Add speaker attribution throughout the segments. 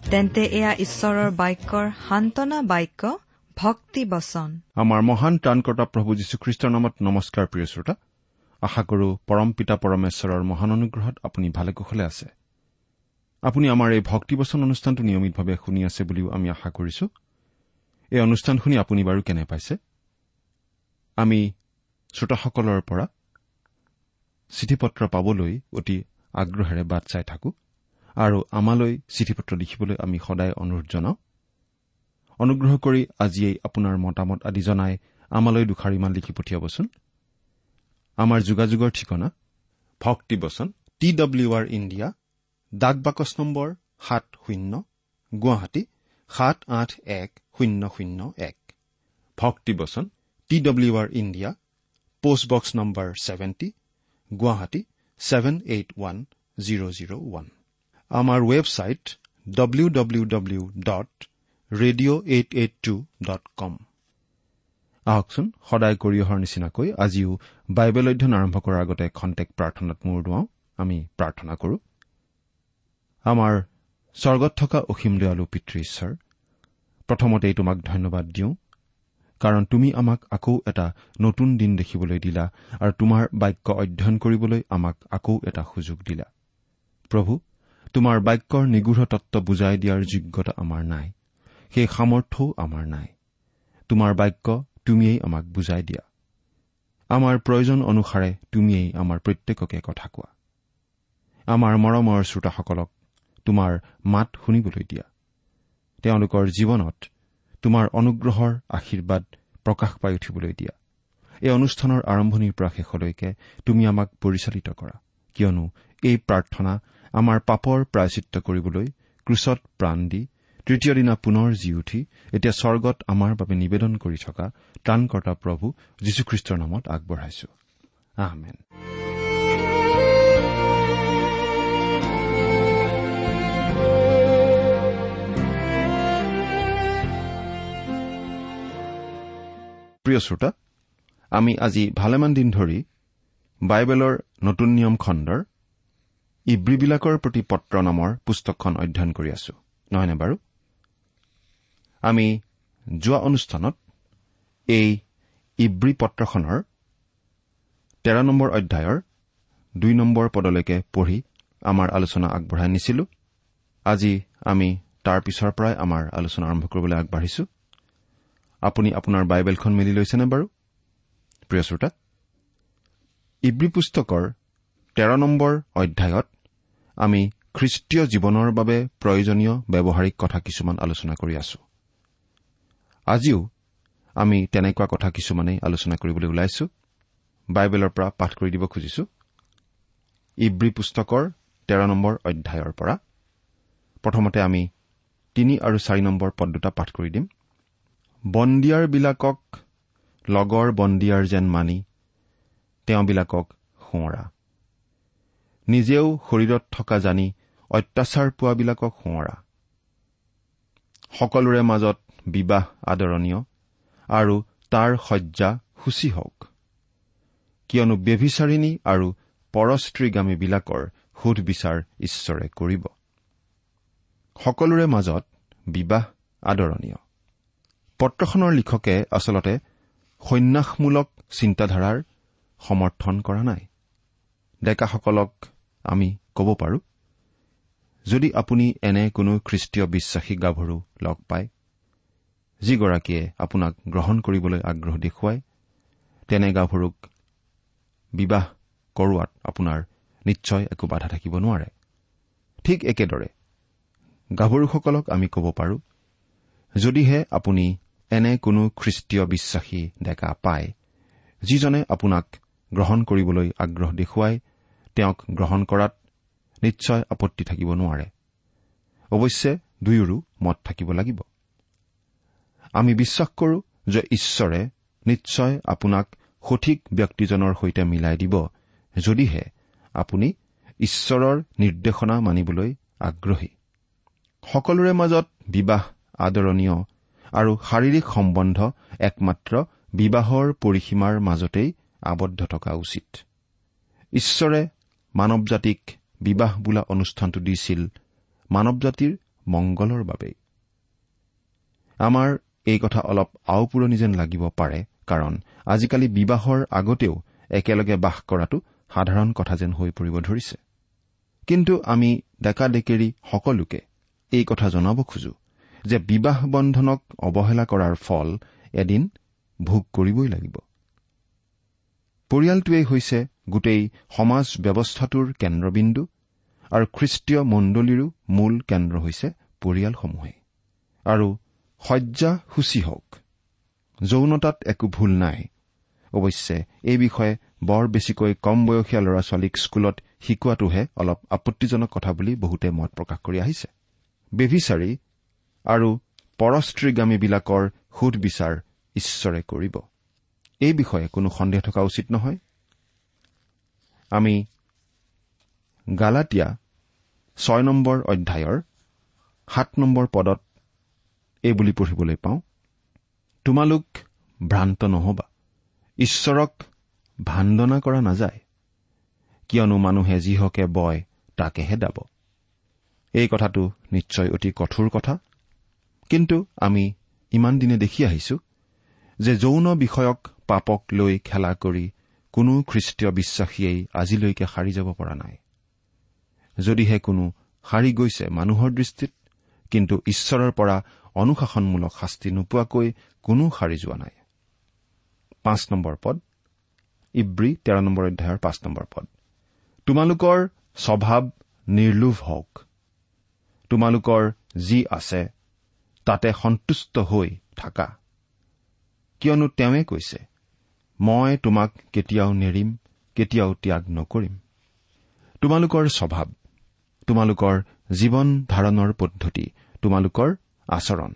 Speaker 1: তেন্তে এয়া ঈশ্বৰৰ বাক্যৰ সান্তনা বাক্য ভক্তি বচন।
Speaker 2: আমাৰ মহান ত্ৰাণকৰ্তা প্ৰভু যীশুখ্ৰীষ্টৰ নামত নমস্কাৰ প্ৰিয় শ্ৰোতা। আশা কৰো পৰম পিতা পৰমেশ্বৰৰ মহান অনুগ্ৰহত আপুনি ভালে কুশলে আছে। আপুনি আমাৰ এই ভক্তিবচন অনুষ্ঠানটো নিয়মিতভাৱে শুনি আছে বুলিও আমি আশা কৰিছো। এই অনুষ্ঠান শুনি আপুনি বাৰু কেনে পাইছে? আমি শ্ৰোতাসকলৰ পৰা চিঠি পত্ৰ পাবলৈ অতি আগ্ৰহেৰে বাট চাই থাকো। আৰু আমালৈ চিঠি পত্ৰ লিখিবলৈ আমি সদায় অনুৰোধ জনাওঁ। অনুগ্ৰহ কৰি আজিয়েই আপোনাৰ মতামত আদি জনাই আমালৈ দুষাৰিমান লিখি পঠিয়াবচোন। আমাৰ যোগাযোগৰ ঠিকনা ভক্তিবচন টি ডব্লিউ আৰ ইণ্ডিয়া ডাক বাকচ নম্বৰ সাত শূন্য গুৱাহাটী সাত আঠ এক শূন্য শূন্য এক। ভক্তিবচন T W R India post box number seventy Guwahati seven eight one zero' zero' one. আমাৰ website W W W dot radio' eight eight two dot com আহকচোন সদায় কৰি অহাৰ নিচিনাকৈ আজিও বাইবেল অধ্যয়ন আৰম্ভ কৰাৰ আগতে খন্তেক প্ৰাৰ্থনাত মূৰ দুৱাওঁ। আমি প্ৰাৰ্থনা কৰো। আমাৰ স্বৰ্গত থকা অসীম দয়ালু পিতৃ ঈশ্বৰ প্ৰথমতেই তোমাক ধন্যবাদ দিওঁ কাৰণ তুমি আমাক আকৌ এটা নতুন দিন দেখিবলৈ দিলা আৰু তোমাৰ বাক্য অধ্যয়ন কৰিবলৈ আমাক আকৌ এটা সুযোগ দিলা। প্ৰভু তোমাৰ বাক্যৰ নিগূঢ় তত্ব বুজাই দিয়াৰ যোগ্যতা আমাৰ নাই। সেই সামৰ্থ্যও আমাৰ নাই। তোমাৰ বাক্য তুমিয়েই আমাক বুজাই দিয়া। আমাৰ প্ৰয়োজন অনুসাৰে তুমিয়েই আমাৰ প্ৰত্যেককে কথা কোৱা। আমাৰ মৰমৰ শ্ৰোতাসকলক তোমাৰ মাত শুনিবলৈ দিয়া। তেওঁলোকৰ জীৱনত তোমাৰ অনুগ্ৰহৰ আশীৰ্বাদ প্ৰকাশ পাই উঠিবলৈ দিয়া। এই অনুষ্ঠানৰ আৰম্ভণিৰ পৰা শেষলৈকে তুমি আমাক পৰিচালিত কৰা। কিয়নো এই প্ৰাৰ্থনা আমাৰ পাপৰ প্ৰায়চিত্ৰ কৰিবলৈ ক্ৰুচত প্ৰাণ দি তৃতীয় দিনা পুনৰ জি উঠি এতিয়া স্বৰ্গত আমাৰ বাবে নিবেদন কৰি থকা ত্ৰাণকৰ্তা প্ৰভু যীশুখ্ৰীষ্টৰ নামত আগবঢ়াইছো। প্ৰিয় শ্ৰোতা আমি আজি ভালেমান দিন ধৰি বাইবেলৰ নতুন নিয়ম খণ্ডৰ ইব্ৰীবিলাকৰ প্ৰতি পত্ৰ নামৰ পুস্তকখন অধ্যয়ন কৰি আছো। নহয়নে বাৰু? আমি যোৱা অনুষ্ঠানত এই ইব্ৰী পত্ৰখনৰ তেৰ নম্বৰ অধ্যায়ৰ দুই নম্বৰ পদলৈকে পঢ়ি আমাৰ আলোচনা আগবঢ়াই নিছিলো। আজি আমি তাৰ পিছৰ পৰাই আমাৰ আলোচনা আৰম্ভ কৰিবলৈ আগবাঢ়িছো। আপুনি আপোনাৰ বাইবেলখন মেলি লৈছেনে বাৰু? প্ৰিয় শ্ৰোতা ইব্ৰী পুস্তকৰ তেৰ নম্বৰ অধ্যায়ত আমি খ্ৰীষ্টীয় জীৱনৰ বাবে প্ৰয়োজনীয় ব্যৱহাৰিক কথা কিছুমান আলোচনা কৰি আছো। আজিও আমি তেনেকুৱা কথা কিছুমানেই আলোচনা কৰিবলৈ ওলাইছো। বাইবেলৰ পৰা পাঠ কৰি দিব খুজিছো। ইব্ৰী পুস্তকৰ তেৰ নম্বৰ অধ্যায়ৰ পৰা। প্ৰথমতে আমি তিনি আৰু চাৰি নম্বৰ পদ দুটা পাঠ কৰি দিম। বন্দীয়াৰবিলাকক লগৰ বন্দীয়াৰ যেন মানি তেওঁবিলাকক সোঁৱৰা। নিজেও শৰীৰত থকা জানি অত্যাচাৰ পোৱাবিলাকক সোঁৱৰা। সকলোৰে মাজত বিবাহ আদৰণীয় আৰু তাৰ শয্যা সূচী হওক। কিয়নো ব্যভিচাৰিণী আৰু পৰস্ত্ৰীগামীবিলাকৰ সোধ বিচাৰ ঈশ্বৰে কৰিব। সকলোৰে মাজত বিবাহ আদৰণীয়। পত্ৰখনৰ লিখকে আচলতে সন্ন্যাসমূলক চিন্তাধাৰাৰ সমৰ্থন কৰা নাই। ডেকাসকলক আমি ক'ব পাৰো? যদি আপুনি এনে কোনো খ্ৰীষ্টীয় বিশ্বাসী গাভৰু লগ পায় যিগৰাকীয়ে আপোনাক গ্ৰহণ কৰিবলৈ আগ্ৰহ দেখুৱায় তেনে গাভৰুক বিবাহ কৰোৱাত আপোনাৰ নিশ্চয় একো বাধা থাকিব নোৱাৰে। ঠিক একেদৰে গাভৰুসকলক আমি ক'ব পাৰোঁ যদিহে আপুনি এনে কোনো খ্ৰীষ্টীয় বিশ্বাসী ডেকা পায় যিজনে আপোনাক গ্ৰহণ কৰিবলৈ আগ্ৰহ দেখুৱাই তেওঁক গ্ৰহণ কৰাত নিশ্চয় আপত্তি থাকিব নোৱাৰে। অৱশ্যে দুয়োৰো মত থাকিব লাগিব। আমি বিশ্বাস কৰো যে ঈশ্বৰে নিশ্চয় আপোনাক সঠিক ব্যক্তিজনৰ সৈতে মিলাই দিব যদিহে আপুনি ঈশ্বৰৰ নিৰ্দেশনা মানিবলৈ আগ্ৰহী। সকলোৰে মাজত বিবাহ আদৰণীয় আৰু শাৰীৰিক সম্বন্ধ একমাত্ৰ বিবাহৰ পৰিসীমাৰ মাজতেই আবদ্ধ থকা উচিত। ঈশ্বৰে মানৱ জাতিক বিবাহ বোলা অনুষ্ঠানটো দিছিল মানৱ জাতিৰ মংগলৰ বাবেই। আমাৰ এই কথা অলপ আওপুৰণি যেন লাগিব পাৰে কাৰণ আজিকালি বিবাহৰ আগতেও একেলগে বাস কৰাটো সাধাৰণ কথা যেন হৈ পৰিব ধৰিছে। কিন্তু আমি ডেকা ডেকেৰী সকলোকে এই কথা জনাব খোজো যে বিবাহ বন্ধনক অৱহেলা কৰাৰ ফল এদিন ভোগ কৰিবই লাগিব। পৰিয়ালটোৱেই হৈছে গোটেই সমাজ ব্যৱস্থাটোৰ কেন্দ্ৰবিন্দু আৰু খ্ৰীষ্টীয় মণ্ডলীৰো মূল কেন্দ্ৰ হৈছে পৰিয়ালসমূহে। আৰু শয্যা সূচী হওক যৌনতাত একো ভুল নাই। অৱশ্যে এই বিষয়ে বৰ বেছিকৈ কম বয়সীয়া ল'ৰা ছোৱালীক স্কুলত শিকোৱাটোহে অলপ আপত্তিজনক কথা বুলি বহুতে মত প্ৰকাশ কৰি আহিছে। বেভিচাৰী আৰু পৰস্ত্ৰীগামীবিলাকৰ সুধবিচাৰ ঈশ্বৰে কৰিব। এই বিষয়ে কোনো সন্দেহ থকা উচিত নহয়। আমি গালাটীয়া ছয় নম্বৰ অধ্যায়ৰ সাত নম্বৰ পদত এই বুলি পঢ়িবলৈ পাওঁ তোমালোক ভ্ৰান্ত নহবা। ঈশ্বৰক ভাণ্ডনা কৰা নাযায় কিয়নো মানুহে যিহকে বয় তাকেহে দাব। এই কথাটো নিশ্চয় অতি কঠোৰ কথা কিন্তু আমি ইমান দিনে দেখি আহিছো যে যৌন বিষয়ক পাপক লৈ খেলা কৰি কোনো খ্ৰীষ্টীয় বিশ্বাসীয়েই আজিলৈকে সাৰি যাব পৰা নাই। যদিহে কোনো সাৰি গৈছে মানুহৰ দৃষ্টিত কিন্তু ঈশ্বৰৰ পৰা অনুশাসনমূলক শাস্তি নোপোৱাকৈ কোনো সাৰি যোৱা নাই। পাঁচ নম্বৰ পদ ইব্ৰী তেৰ নম্বৰ অধ্যায়ৰ পাঁচ নম্বৰ পদ। তোমালোকৰ স্বভাৱ নিৰ্লোভ হওক। তোমালোকৰ যি আছে তাতে সন্তুষ্ট হৈ থাকা। কিয়নো তেওঁৱে কৈছে মই তোমাক কেতিয়াও নেৰিম কেতিয়াও ত্যাগ নকৰিম। তোমালোকৰ স্বভাৱ তোমালোকৰ জীৱন ধাৰণৰ পদ্ধতি তোমালোকৰ আচৰণ।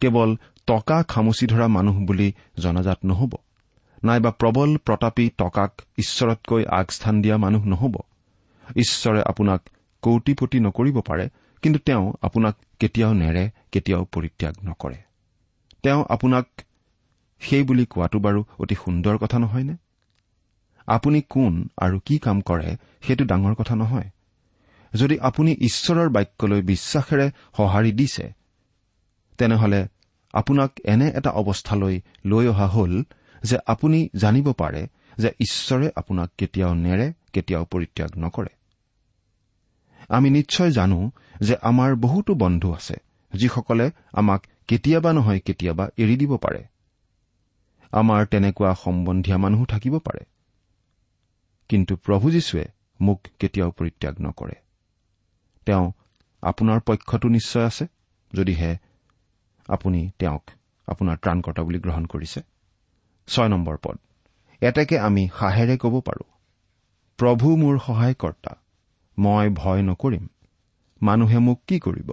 Speaker 2: কেৱল টকা খামুচি ধৰা মানুহ বুলি জনাজাত নহব। নাইবা প্ৰবল প্ৰতাপী টকাক ঈশ্বৰতকৈ আগস্থান দিয়া মানুহ নহব। ঈশ্বৰে আপোনাক কৌটিপতি নকৰিব পাৰে কিন্তু তেওঁ আপোনাক কেতিয়াও নেৰে কেতিয়াও পৰিত্যাগ নকৰে। তেওঁ আপোনাক সেই বুলি কোৱাটো বাৰু অতি সুন্দৰ কথা নহয়নে? আপুনি কোন আৰু কি কাম কৰে সেইটো ডাঙৰ কথা নহয়। যদি আপুনি ঈশ্বৰৰ বাক্যলৈ বিশ্বাসেৰে সঁহাৰি দিছে তেনেহলে আপোনাক এনে এটা অৱস্থালৈ লৈ অহা হ'ল যে আপুনি জানিব পাৰে যে ঈশ্বৰে আপোনাক কেতিয়াও নেৰে কেতিয়াও পৰিত্যাগ নকৰে। আমি নিশ্চয় জানো যে আমাৰ বহুতো বন্ধু আছে যিসকলে আমাক কেতিয়াবা নহয় কেতিয়াবা এৰি দিব পাৰে। আমাৰ তেনেকুৱা সম্বন্ধীয় মানুহো থাকিব পাৰে। কিন্তু প্ৰভু যীশুৱে মোক কেতিয়াও পৰিত্যাগ নকৰে। তেওঁ আপোনাৰ পক্ষতো নিশ্চয় আছে যদিহে আপুনি তেওঁক আপোনাৰ ত্ৰাণকৰ্তা বুলি গ্ৰহণ কৰিছে। ছয় নম্বৰ পদ। এতেকে আমি সাহেৰে ক'ব পাৰো প্ৰভু মোৰ সহায়কৰ্তা মই ভয় নকৰিম। মানুহে মোক কি কৰিব?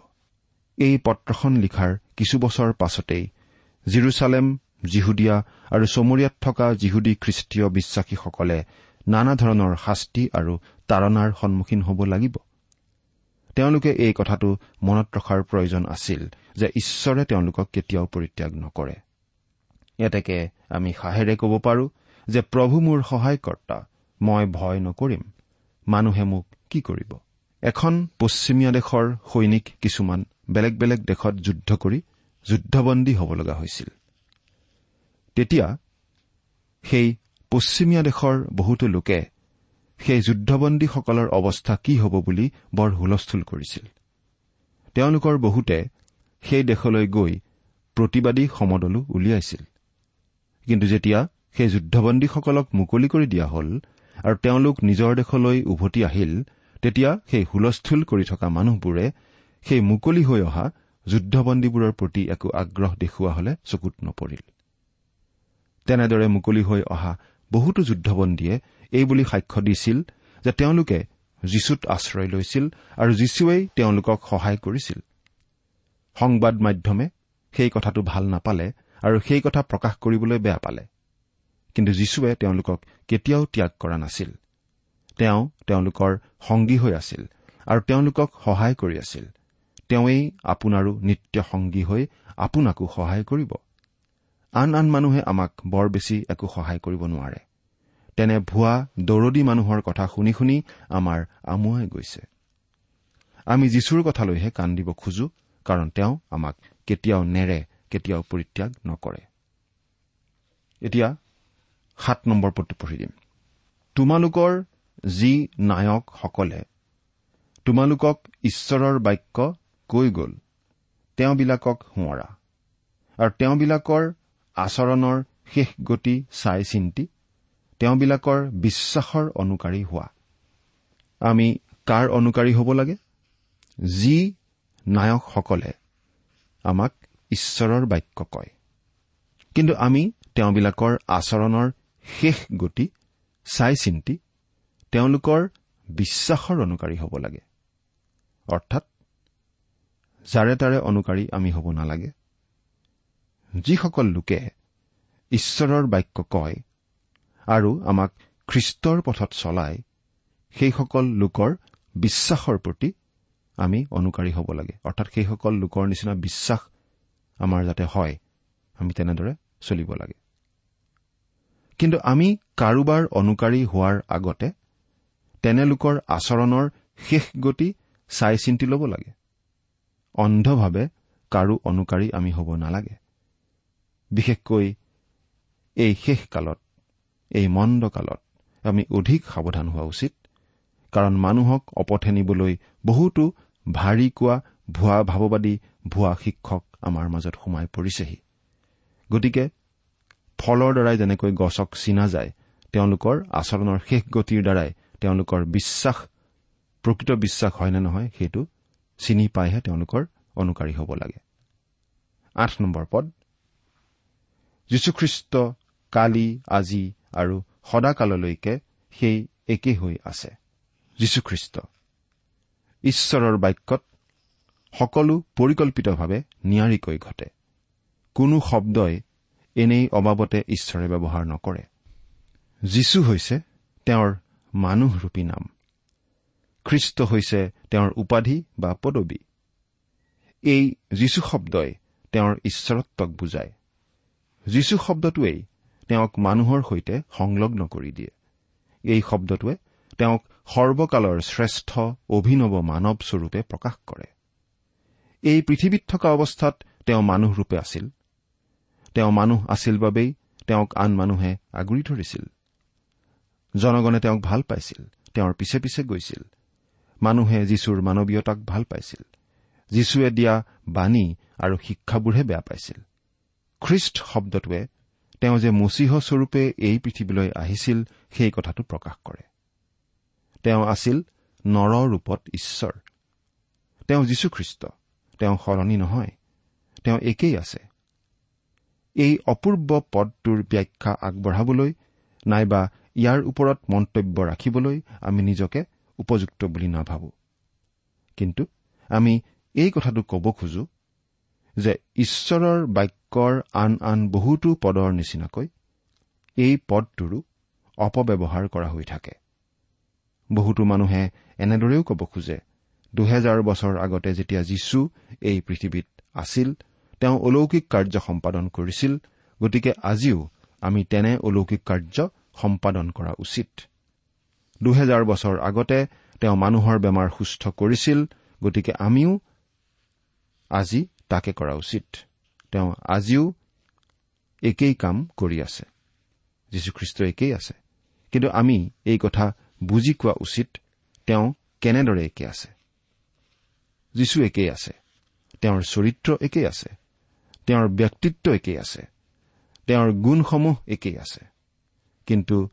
Speaker 2: এই পত্ৰখন লিখাৰ কিছু বছৰ পাছতেই জিৰচালেম জিহুদীয়া আৰু চমৰীয়াত থকা জিহুদী খ্ৰীষ্টীয় বিশ্বাসীসকলে নানা ধৰণৰ শাস্তি আৰু তাৰণাৰ সন্মুখীন হ'ব লাগিব। তেওঁলোকে এই কথাটো মনত ৰখাৰ প্ৰয়োজন আছিল যে ঈশ্বৰে তেওঁলোকক কেতিয়াও পৰিত্যাগ নকৰে। এতেকে আমি সাহেৰে ক'ব পাৰো যে প্ৰভু মোৰ সহায়কৰ্তা মই ভয় নকৰিম। মানুহে মোক কি কৰিব? এখন পশ্চিমীয়া দেশৰ সৈনিক কিছুমান বেলেগ বেলেগ দেশত যুদ্ধ কৰি যুদ্ধবন্দী হ'ব লগা হৈছিল। তেতিয়া সেই পশ্চিমীয়া দেশৰ বহুতো লোকে সেই যুদ্ধবন্দীসকলৰ অৱস্থা কি হ'ব বুলি বৰ হুলস্থুল কৰিছিল। তেওঁলোকৰ বহুতে সেই দেশলৈ গৈ প্ৰতিবাদী সমদলো উলিয়াইছিল। কিন্তু যেতিয়া সেই যুদ্ধবন্দীসকলক মুকলি কৰি দিয়া হ'ল আৰু তেওঁলোক নিজৰ দেশলৈ উভতি আহিল তেতিয়া সেই হুলস্থুল কৰি থকা মানুহবোৰে সেই মুকলি হৈ অহা যুদ্ধবন্দীবোৰৰ প্ৰতি একো আগ্ৰহ দেখুওৱা হলে চকুত নপৰিল। তেনেদৰে মুকলি হৈ অহা বহুতো যুদ্ধবন্দীয়ে এই বুলি সাক্ষ্য দিছিল যে তেওঁলোকে যীশুত আশ্ৰয় লৈছিল আৰু যীশুৱেই তেওঁলোকক সহায় কৰিছিল। সংবাদ মাধ্যমে সেই কথাটো ভাল নাপালে আৰু সেই কথা প্ৰকাশ কৰিবলৈ বেয়া পালে। কিন্তু যীশুৱে তেওঁলোকক কেতিয়াও ত্যাগ কৰা নাছিল। তেওঁ তেওঁলোকৰ সংগী হৈ আছিল আৰু তেওঁলোকক সহায় কৰি আছিল। তেওঁৱেই আপোনাৰো নিত্য সংগী হৈ আপোনাকো সহায় কৰিব। আন আন মানুহে আমাক বৰ বেছি একো সহায় কৰিব নোৱাৰে। তেনে ভুৱা দৰদী মানুহৰ কথা শুনি শুনি আমাৰ আমুৱাই গৈছে। আমি যীশুৰ কথালৈহে কাণ দিব খোজো কাৰণ তেওঁ আমাক কেতিয়াও নেৰে কেতিয়াও পৰিত্যাগ নকৰে। এতিয়া সাত নম্বৰ পদটো পঢ়ি দিম। তোমালোকৰ যি নায়কসকলে তোমালোকক ঈশ্বৰৰ বাক্য কৈ গ'ল তেওঁবিলাকক সোঁৱৰা। আৰু তেওঁবিলাকৰ আচৰণৰ শেষ গতি চাই চিন্তি তেওঁবিলাকৰ বিশ্বাসৰ অনুকাৰী হোৱা। আমি কাৰ অনুকাৰী হ'ব লাগে? যি নায়কসকলে আমাক ঈশ্বৰৰ বাক্য কয়। কিন্তু আমি তেওঁবিলাকৰ আচৰণৰ শেষ গতি চাই চিন্তি তেওঁলোকৰ বিশ্বাসৰ অনুকাৰী হ'ব লাগে। অৰ্থাৎ যাৰে তাৰে অনুকাৰী আমি হ'ব নালাগে। যিসকল লোকে ঈশ্বৰৰ বাক্য কয় আৰু আমাক খ্ৰীষ্টৰ পথত চলায় সেইসকল লোকৰ বিশ্বাসৰ প্ৰতি আমি অনুকাৰী হ'ব লাগে। অৰ্থাৎ সেইসকল লোকৰ নিচিনা বিশ্বাস আমাৰ যাতে হয় আমি তেনেদৰে চলিব লাগে। কিন্তু আমি কাৰোবাৰ অনুকাৰী হোৱাৰ আগতে তেনে লোকৰ আচৰণৰ শেষ গতি চাই চিন্তি ল'ব লাগে। অন্ধভাৱে কাৰো অনুকাৰী আমি হ'ব নালাগে। বিশেষকৈ এই শেষ কালত এই মন্দ কালত আমি অধিক সাৱধান হোৱা উচিত কাৰণ মানুহক অপথে নিবলৈ বহুতো ভাৰী কোৱা ভুৱা ভাৱবাদী ভুৱা শিক্ষক আমাৰ মাজত সোমাই পৰিছেহি। গতিকে ফলৰ দ্বাৰাই যেনেকৈ গছক চিনা যায় তেওঁলোকৰ আচৰণৰ শেষ গতিৰ দ্বাৰাই তেওঁলোকৰ বিশ্বাস প্ৰকৃত বিশ্বাস হয় নে নহয় সেইটো চিনি পাইহে তেওঁলোকৰ অনুকাৰী হ'ব লাগে। আঠ নম্বৰ পদ যীশুখ্ৰীষ্ট কালি আজি আৰু সদাকাললৈকে সেই একে হৈ আছে। যীশুখ্ৰীষ্ট। ঈশ্বৰৰ বাক্যত সকলো পৰিকল্পিতভাৱে নিয়াৰিকৈ ঘটে। কোনো শব্দই এনেই অবাবতে ঈশ্বৰে ব্যৱহাৰ নকৰে। যীশু হৈছে তেওঁৰ মানুহৰূপী নাম। খ্ৰীষ্ট হৈছে তেওঁৰ উপাধি বা পদবী। এই যীশু শব্দই তেওঁৰ ঈশ্বৰত্বক বুজায়। যীশু শব্দটোৱেই তেওঁক মানুহৰ সৈতে সংলগ্ন কৰি দিয়ে। এই শব্দটোৱে তেওঁক সৰ্বকালৰ শ্ৰেষ্ঠ অভিনৱ মানৱস্বৰূপে প্ৰকাশ কৰে। এই পৃথিৱীত থকা অৱস্থাত তেওঁ মানুহৰূপে আছিল। তেওঁ মানুহ আছিল বাবেই তেওঁক আন মানুহে আগুৰি ধৰিছিল। জনগণে তেওঁক ভাল পাইছিল তেওঁৰ পিছে পিছে গৈছিল। মানুহে যীশুৰ মানৱীয়তাক ভাল পাইছিল। যীশুৱে দিয়া বাণী আৰু শিক্ষাবোৰহে বেয়া পাইছিল। খ্ৰীষ্ট শব্দটোৱে তেওঁ যে মচীহস্বৰূপে এই পৃথিৱীলৈ আহিছিল সেই কথাটো প্ৰকাশ কৰে। তেওঁ আছিল নৰ ৰূপত ঈশ্বৰ। তেওঁ যীশুখ্ৰীষ্ট। তেওঁ সলনি নহয়। তেওঁ একেই আছে। এই অপূৰ্ব পদটোৰ ব্যাখ্যা আগবঢ়াবলৈ নাইবা ইয়াৰ ওপৰত মন্তব্য ৰাখিবলৈ আমি নিজকে উপযুক্ত বুলি নাভাবো। কিন্তু আমি এই কথাটো ক'ব খোজো যে ঈশ্বৰৰ বাক্যৰ আন আন বহুতো পদৰ নিচিনাকৈ এই পদটোৰো অপব্যৱহাৰ কৰা হৈ থাকে। বহুতো মানুহে এনেদৰেও ক'ব খোজে দুহেজাৰ বছৰ আগতে যেতিয়া যীশু এই পৃথিৱীত আছিল তেওঁ অলৌকিক কাৰ্য সম্পাদন কৰিছিল গতিকে আজিও আমি তেনে অলৌকিক কাৰ্য সম্পাদন কৰা উচিত। দুহেজাৰ বছৰ আগতে তেওঁ মানুহৰ বেমাৰ সুস্থ কৰিছিল গতিকে আমিও আজি তাকে কৰা উচিত। তেওঁ আজিও একেই কাম কৰি আছে। যীশুখ্ৰীষ্ট একেই আছে। কিন্তু আমি এই কথা বুজি কোৱা উচিত তেওঁ কেনেদৰে একে আছে? যীশু একেই আছে। তেওঁৰ চৰিত্ৰ একেই আছে। তেওঁৰ ব্যক্তিত্ব একেই আছে। তেওঁৰ গুণসমূহ একেই আছে। কিন্তু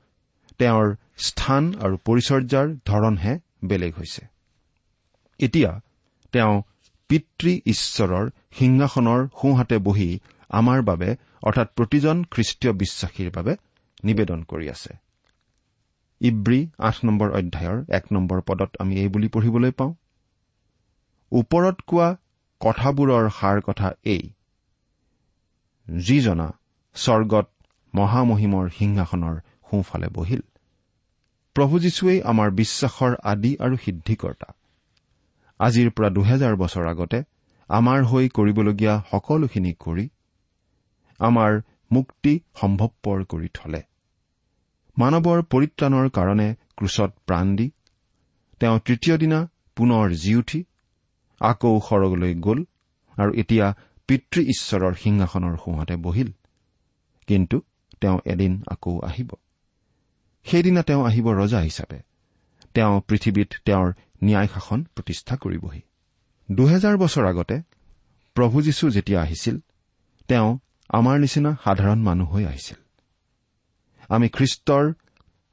Speaker 2: তেওঁৰ স্থান আৰু পৰিচৰ্যাৰ ধৰণহে বেলেগ হৈছে। এতিয়া তেওঁ পিতৃ ঈশ্বৰৰ সিংহাসনৰ সোঁহাতে বহি আমাৰ বাবে অৰ্থাৎ প্ৰতিজন খ্ৰীষ্টীয় বিশ্বাসীৰ বাবে নিবেদন কৰি আছে। ইব্ৰী আঠ নম্বৰ অধ্যায়ৰ এক নম্বৰ পদত আমি এই বুলি পঢ়িবলৈ পাওঁ ওপৰত কোৱা কথাবোৰৰ সাৰ কথা এই যিজনা স্বৰ্গত মহামহিমৰ সিংহাসনৰ সোঁফালে বহিল। প্ৰভু যীশুৱেই আমাৰ বিশ্বাসৰ আদি আৰু সিদ্ধিকৰ্তা। আজিৰ পৰা দুহেজাৰ বছৰ আগতে আমাৰ হৈ কৰিবলগীয়া সকলোখিনি কৰি আমাৰ মুক্তি সম্ভৱপৰ কৰি থলে। মানৱৰ পৰিত্ৰাণৰ কাৰণে ক্ৰুচত প্ৰাণ দি তেওঁ তৃতীয় দিনা পুনৰ জি উঠি আকৌ সৰগলৈ গ'ল আৰু এতিয়া পিতৃ ঈশ্বৰৰ সিংহাসনৰ সোঁহাতে বহিল। কিন্তু তেওঁ এদিন আকৌ আহিব। সেইদিনা তেওঁ আহিব ৰজা হিচাপে। তেওঁ পৃথিৱীত তেওঁৰ ন্যায় শাসন প্ৰতিষ্ঠা কৰিবহি। দুহেজাৰ বছৰ আগতে প্ৰভু যীশু যেতিয়া আহিছিল তেওঁ আমাৰ নিচিনা সাধাৰণ মানুহ হৈ আহিছিল। আমি খ্ৰীষ্টৰ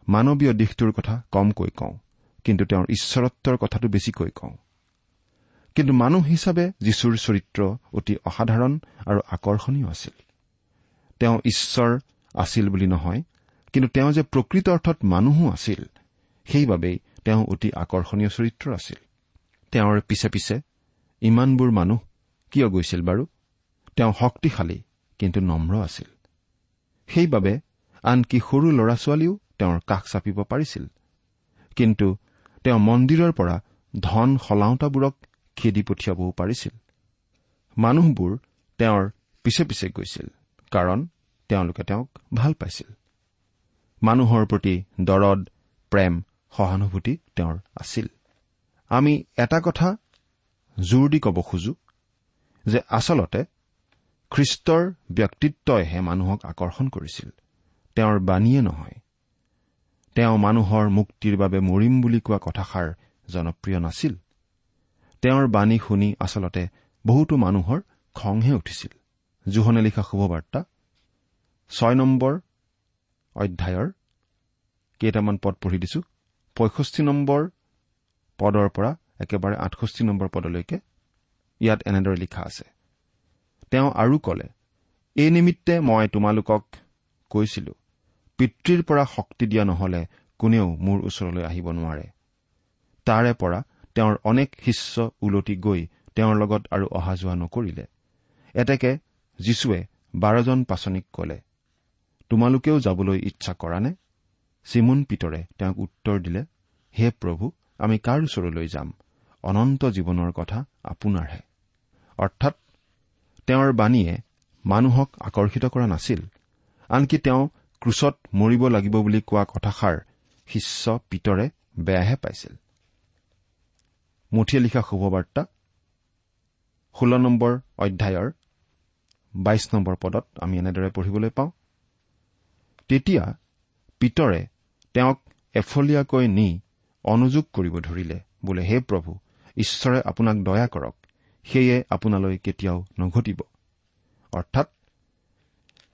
Speaker 2: মানৱীয় দিশটোৰ কথা কমকৈ কওঁ কিন্তু তেওঁৰ ঈশ্বৰত্বৰ কথাটো বেছিকৈ কওঁ। কিন্তু মানুহ হিচাপে যীশুৰ চৰিত্ৰ অতি অসাধাৰণ আৰু আকৰ্ষণীয় আছিল। তেওঁ ঈশ্বৰ আছিল বুলি নহয় কিন্তু তেওঁ যে প্ৰকৃত অৰ্থত মানুহো আছিল সেইবাবেই তেওঁ অতি আকৰ্ষণীয় চৰিত্ৰ আছিল। তেওঁৰ পিছে পিছে ইমানবোৰ মানুহ কিয় গৈছিল বাৰু? তেওঁ শক্তিশালী কিন্তু নম্ৰ আছিল। সেইবাবে আনকি সৰু ল'ৰা ছোৱালীও তেওঁৰ কাষ চাপিব পাৰিছিল। কিন্তু তেওঁ মন্দিৰৰ পৰা ধন সলাওঁতাবোৰক খেদি পঠিয়াবও পাৰিছিল। মানুহবোৰ তেওঁৰ পিছে পিছে গৈছিল কাৰণ তেওঁলোকে তেওঁক ভাল পাইছিল। মানুহৰ প্ৰতি দৰদ প্ৰেম সহানুভূতি তেওঁৰ আছিল। আমি এটা কথা জোৰ দি ক'ব খোজো যে আচলতে খ্ৰীষ্টৰ ব্যক্তিত্বইহে মানুহক আকৰ্ষণ কৰিছিল। তেওঁৰ বাণীয়ে নহয়। তেওঁ মানুহৰ মুক্তিৰ বাবে মৰিম বুলি কোৱা কথাষাৰ জনপ্ৰিয় নাছিল। তেওঁৰ বাণী শুনি আচলতে বহুতো মানুহৰ খংহে উঠিছিল। জোহনে লিখা শুভবাৰ্তা ছয় নম্বৰ অধ্যায়ৰ কেইটামান পদ পঢ়ি দিছো। পঁয়ষষ্ঠি নম্বৰ পদৰ পৰা একেবাৰে আঠষষ্ঠি নম্বৰ পদলৈকে ইয়াত এনেদৰে লিখা আছে। তেওঁ আৰু কলে এই নিমিত্তে মই তোমালোকক কৈছিলো পিতৃৰ পৰা শক্তি দিয়া নহলে কোনেও মোৰ ওচৰলৈ আহিব নোৱাৰে। তাৰে পৰা তেওঁৰ অনেক শিষ্য ওলটি গৈ তেওঁৰ লগত আৰু অহা যোৱা নকৰিলে। এতেকে যীশুৱে বাৰজন পাচনিক কলে তোমালোকেও যাবলৈ ইচ্ছা কৰা নে চিমুন পিতৰে তেওঁক উত্তৰ দিলে হে প্ৰভু আমি কাৰ ওচৰলৈ যাম? অনন্ত জীৱনৰ কথা আপোনাৰহে। অৰ্থাৎ তেওঁৰ বাণীয়ে মানুহক আকৰ্ষিত কৰা নাছিল। আনকি তেওঁ ক্ৰুচত মৰিব লাগিব বুলি কোৱা কথাষাৰ শিষ্য পিতৰে বেয়াহে পাইছিল। মুঠিয়ে লিখা শুভবাৰ্তা ষোল্ল নম্বৰ অধ্যায়ৰ বাইশ নম্বৰ পদত আমি এনেদৰে পঢ়িবলৈ পাওঁ তেতিয়া পিতৰে তেওঁক এফলীয়াকৈ নি অনুযোগ কৰিব ধৰিলে বোলে হে প্ৰভু ঈশ্বৰে আপোনাক দয়া কৰক সেয়ে আপোনালৈ কেতিয়াও নঘটিব। অৰ্থাৎ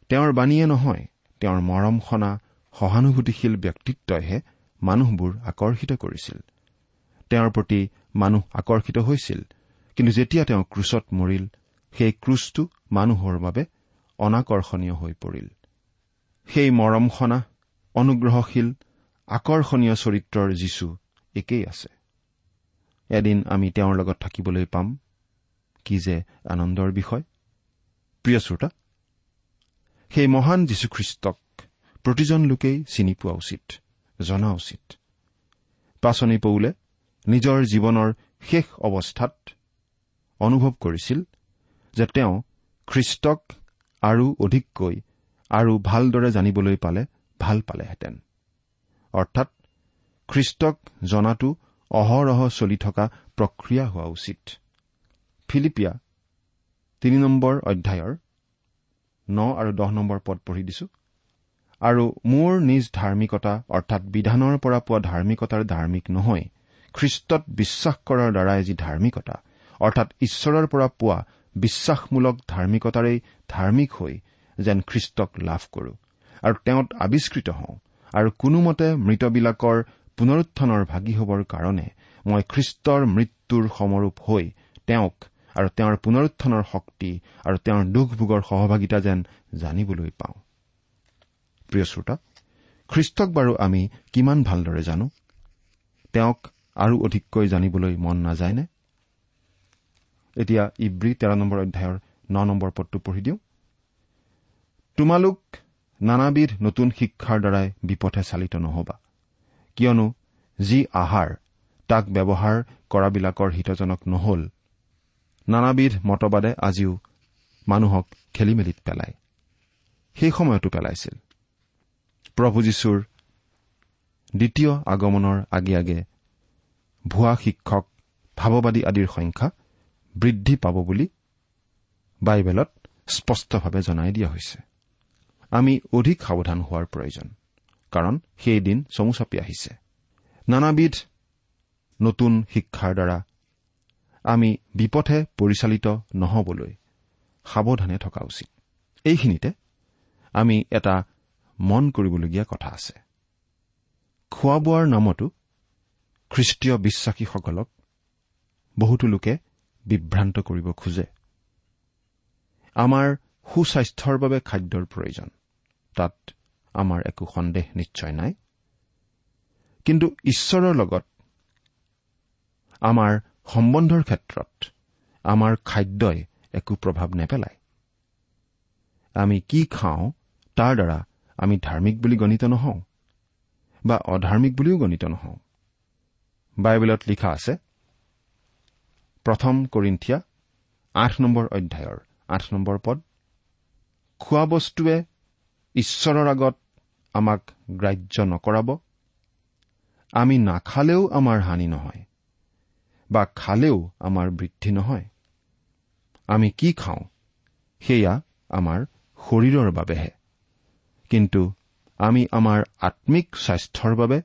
Speaker 2: তেওঁৰ বাণীয়ে নহয় তেওঁৰ মৰম সনা সহানুভূতিশীল ব্যক্তিত্বইহে মানুহবোৰ আকৰ্ষিত কৰিছিল। তেওঁৰ প্ৰতি মানুহ আকৰ্ষিত হৈছিল কিন্তু যেতিয়া তেওঁ ক্ৰুচত মৰিল সেই ক্ৰুচটো মানুহৰ বাবে অনাকৰ্ষণীয় হৈ পৰিল। সেই মৰম সনা অনুগ্ৰহশীল আকৰ্ষণীয় চৰিত্ৰৰ যীশু একেই আছে। এদিন আমি তেওঁৰ লগত থাকিবলৈ পাম। কি যে আনন্দৰ বিষয়। প্ৰিয় শ্ৰোতা সেই মহান যীশুখ্ৰীষ্টক প্ৰতিজন লোকেই চিনি পোৱা উচিত জনা উচিত। পাচনি পৌলে নিজৰ জীৱনৰ শেষ অৱস্থাত অনুভৱ কৰিছিল যে তেওঁ খ্ৰীষ্টক আৰু অধিককৈ আৰু ভালদৰে জানিবলৈ পালে ভাল পালেহেঁতেন। অৰ্থাৎ খ্ৰীষ্টক জনাটো অহৰহ চলি থকা প্ৰক্ৰিয়া হোৱা উচিত। ফিলিপিয়া তিনি নম্বৰ অধ্যায়ৰ ন আৰু দহ নম্বৰ পদ পঢ়ি দিছো। আৰু মোৰ নিজ ধাৰ্মিকতা অৰ্থাৎ বিধানৰ পৰা পোৱা ধাৰ্মিকতাৰ ধাৰ্মিক নহয় খ্ৰীষ্টত বিশ্বাস কৰাৰ দ্বাৰাই যি ধাৰ্মিকতা অৰ্থাৎ ঈশ্বৰৰ পৰা পোৱা বিশ্বাসমূলক ধাৰ্মিকতাৰেই ধাৰ্মিক হৈ যেন খ্ৰীষ্টক লাভ কৰো। আৰু তেওঁত আৱিষ্কৃত হওঁ। আৰু কোনোমতে মৃতবিলাকৰ পুনৰুত্থানৰ ভাগি হবৰ কাৰণে মই খ্ৰীষ্টৰ মৃত্যুৰ সমৰূপ হৈ তেওঁক আৰু তেওঁৰ পুনৰুত্থানৰ শক্তি আৰু তেওঁৰ দুখ ভোগৰ সহভাগিতা যেন জানিবলৈ পাওঁ। প্ৰিয় শ্ৰোতা খ্ৰীষ্টক বাৰু আমি কিমান ভালদৰে জানো? তেওঁক আৰু অধিককৈ জানিবলৈ মন নাযায়নে? এতিয়া ইব্ৰী তেৰ নম্বৰ অধ্যায়ৰ ন নম্বৰ পদটো পঢ়ি দিওঁ। তোমালোক নানাবিধ নতুন শিক্ষাৰ দ্বাৰাই বিপথে চালিত নহবা। কিয়নো যি আহাৰ তাক ব্যৱহাৰ কৰাবিলাকৰ হিতজনক নহল নানাবিধ মতবাদে আজিও মানুহক খেলি মেলিত পেলায়। সেই সময়তো পেলাইছিল। প্ৰভু যীশুৰ দ্বিতীয় আগমনৰ আগে আগে ভুৱা শিক্ষক ভাৱবাদী আদিৰ সংখ্যা বৃদ্ধি পাব বুলি বাইবেলত স্পষ্টভাৱে জনাই দিয়া হৈছে। আমি অধিক সাৱধান হোৱাৰ প্ৰয়োজন কাৰণ সেই দিন চমু চাপি আহিছে। নানাবিধ নতুন শিক্ষাৰ দ্বাৰা আমি বিপথে পৰিচালিত নহবলৈ সাৱধানে থকা উচিত। এইখিনিতে আমি এটা মন কৰিবলগীয়া কথা আছে। খোৱা বোৱাৰ নামতো খ্ৰীষ্টীয় বিশ্বাসীসকলক বহুতো লোকে বিভ্ৰান্ত কৰিব খোজে। আমাৰ সুস্বাস্থ্যৰ বাবে খাদ্যৰ প্ৰয়োজন। তাত আমাৰ একো সন্দেহ নিশ্চয় নাই। কিন্তু ঈশ্বৰৰ লগত আমাৰ সম্বন্ধৰ ক্ষেত্ৰত আমাৰ খাদ্যই একো প্ৰভাৱ নেপেলায়। আমি কি খাওঁ তাৰ দ্বাৰা আমি ধাৰ্মিক বুলি গণিত নহওঁ বা অধাৰ্মিক বুলিও গণিত নহওঁ। বাইবেলত লিখা আছে প্ৰথম কৰিন্ঠিয়া আঠ নম্বৰ অধ্যায়ৰ আঠ নম্বৰ পদ। খোৱা বস্তুৱে ঈশ্বৰৰ আগত আমাক গ্ৰাহ্য নকৰাব। আমি নাখালেও আমাৰ হানি নহয় বা খালেও আমাৰ বৃদ্ধি নহয়। আমি কি খাওঁ? সেয়া আমাৰ শৰীৰৰ বাবেহে। কিন্তু আমি আমাৰ আম্মিক স্বাস্থ্যৰ বাবে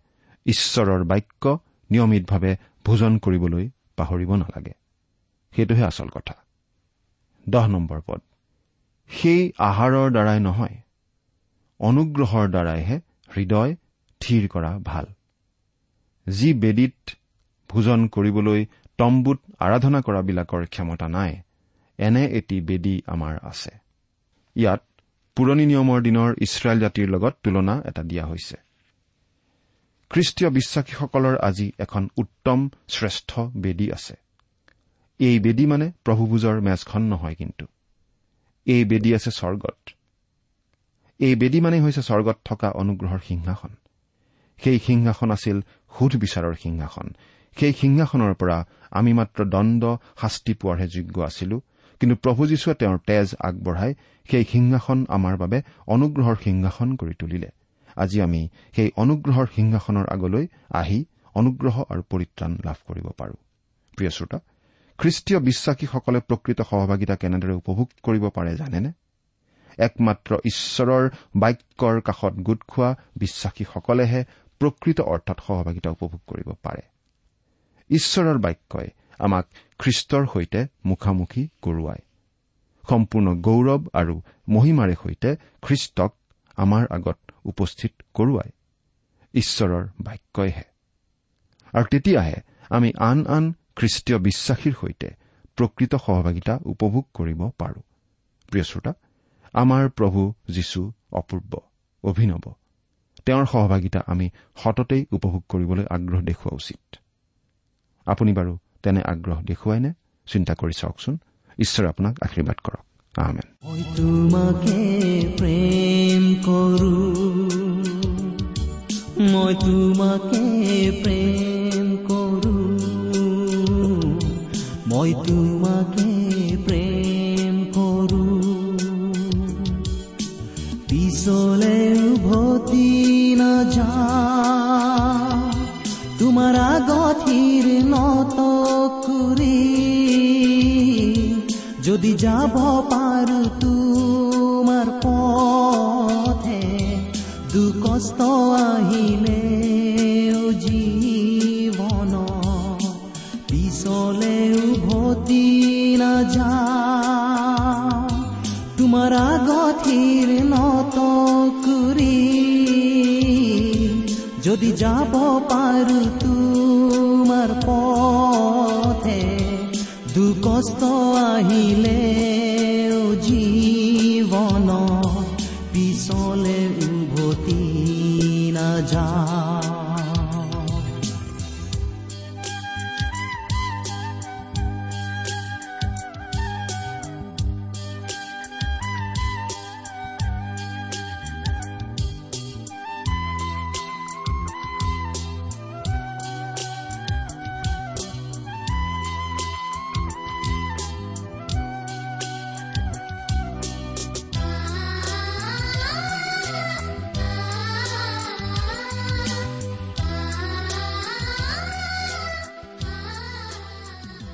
Speaker 2: ঈশ্বৰৰ বাক্য নিয়মিতভাৱে ভোজন কৰিবলৈ পাহৰিব নালাগে। সেইটোহে আচল কথা। দহ নম্বৰ পদ। সেই আহাৰৰ দ্বাৰাই নহয় অনুগ্ৰহৰ দ্বাৰাইহে হৃদয় থিৰ কৰা ভাল। যি বেদীত ভোজন কৰিবলৈ তম্বুত আৰাধনা কৰাবিলাকৰ ক্ষমতা নাই এনে এটি বেদী আমাৰ আছে। ইয়াত পুৰণি নিয়মৰ দিনৰ ইছৰাইল জাতিৰ লগত তুলনা এটা দিয়া হৈছে। খ্ৰীষ্টীয় বিশ্বাসীসকলৰ আজি এখন উত্তম শ্ৰেষ্ঠ বেদী আছে। এই বেদী মানে প্ৰভুভোজৰ মেজখন নহয় কিন্তু। এই বেদী আছে স্বৰ্গত। এই বেদী মানেই হৈছে স্বৰ্গত থকা অনুগ্ৰহৰ সিংহাসন। সেই সিংহাসন আছিল সুধ বিচাৰৰ সিংহাসন। সেই সিংহাসনৰ পৰা আমি মাত্ৰ দণ্ড শাস্তি পোৱাৰহে যোগ্য আছিলো। কিন্তু প্ৰভু যীশুৱে তেওঁৰ তেজ আগবঢ়াই সেই সিংহাসন আমাৰ বাবে অনুগ্ৰহৰ সিংহাসন কৰি তুলিলে। আজি আমি সেই অনুগ্ৰহৰ সিংহাসনৰ আগলৈ আহি অনুগ্ৰহ আৰু পৰিত্ৰাণ লাভ কৰিব পাৰো। প্ৰিয় শ্ৰোতা খ্ৰীষ্টীয় বিশ্বাসীসকলে প্ৰকৃত সহভাগিতা কেনেদৰে উপভোগ কৰিব পাৰে জানেনে? একমাত্ৰ ঈশ্বৰৰ বাক্যৰ কাষত গোট খোৱা বিশ্বাসীসকলেহে প্ৰকৃত অৰ্থত সহভাগিতা উপভোগ কৰিব পাৰে। ঈশ্বৰৰ বাক্যই আমাক খ্ৰীষ্টৰ সৈতে মুখামুখি কৰোৱায়। সম্পূৰ্ণ গৌৰৱ আৰু মহিমাৰে সৈতে খ্ৰীষ্টক আমাৰ আগত উপস্থিত কৰোৱাই ঈশ্বৰৰ বাক্যইহে। আৰু তেতিয়াহে আমি আন আন খ্ৰীষ্টীয় বিশ্বাসীৰ সৈতে প্ৰকৃত সহভাগিতা উপভোগ কৰিব পাৰো। প্ৰিয় শ্ৰোতা আমাৰ প্ৰভু যীশু অপূৰ্ব অভিনৱ। তেওঁৰ সহভাগিতা আমি সততেই উপভোগ কৰিবলৈ আগ্ৰহ দেখুওৱা উচিত। আপুনি বাৰু তেনে আগ্ৰহ দেখুৱাইনে চিন্তা কৰি চাওকচোন। ঈশ্বৰে আপোনাক আশীৰ্বাদ কৰক। আহমেন
Speaker 3: প্ৰেম কৰো। মই তোমাকে প্ৰেম মই তোমাকে প্ৰেম কৰো পিছলে উভতি নাযা তোমাৰ আগঠিৰ নত কৰি যদি যাব পাৰো তোমাৰ পথে দুকষ্ট আহিলে জীৱন আগথিৰ নত কুরি যদি যাব পারু তোমার পথে দুকষ্ট আহিলে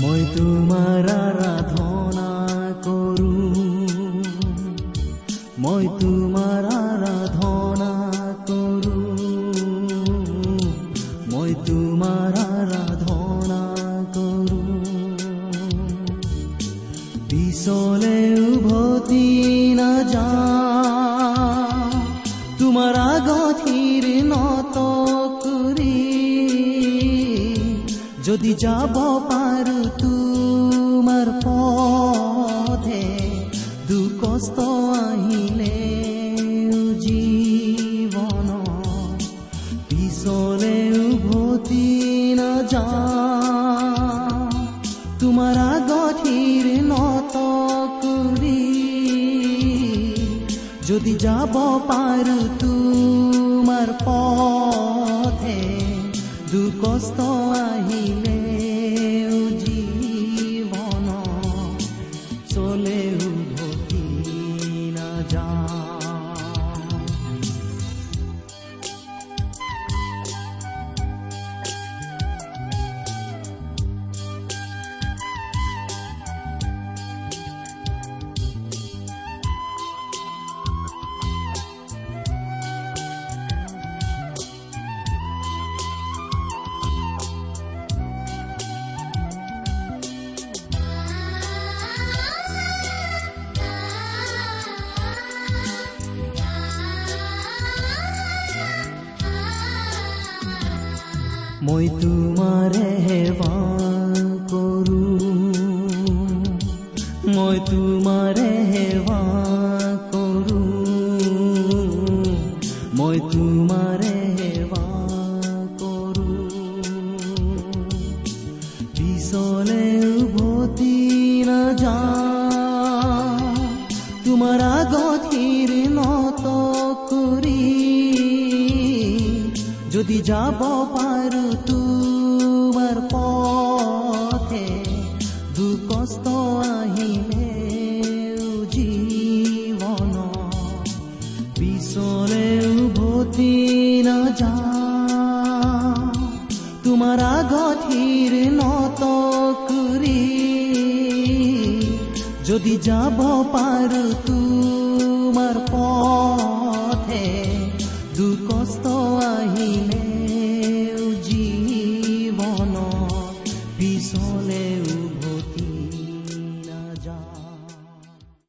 Speaker 3: মই তোমাৰ আৰাধনা কৰো। মই তোমাৰ দুকষ্ট আহিলে মই তোমাৰে পিছলে উভতি নাযা। তোমাৰ আগথিৰ নত কৰি যদি যাব পাৰো যদি যাব পাৰো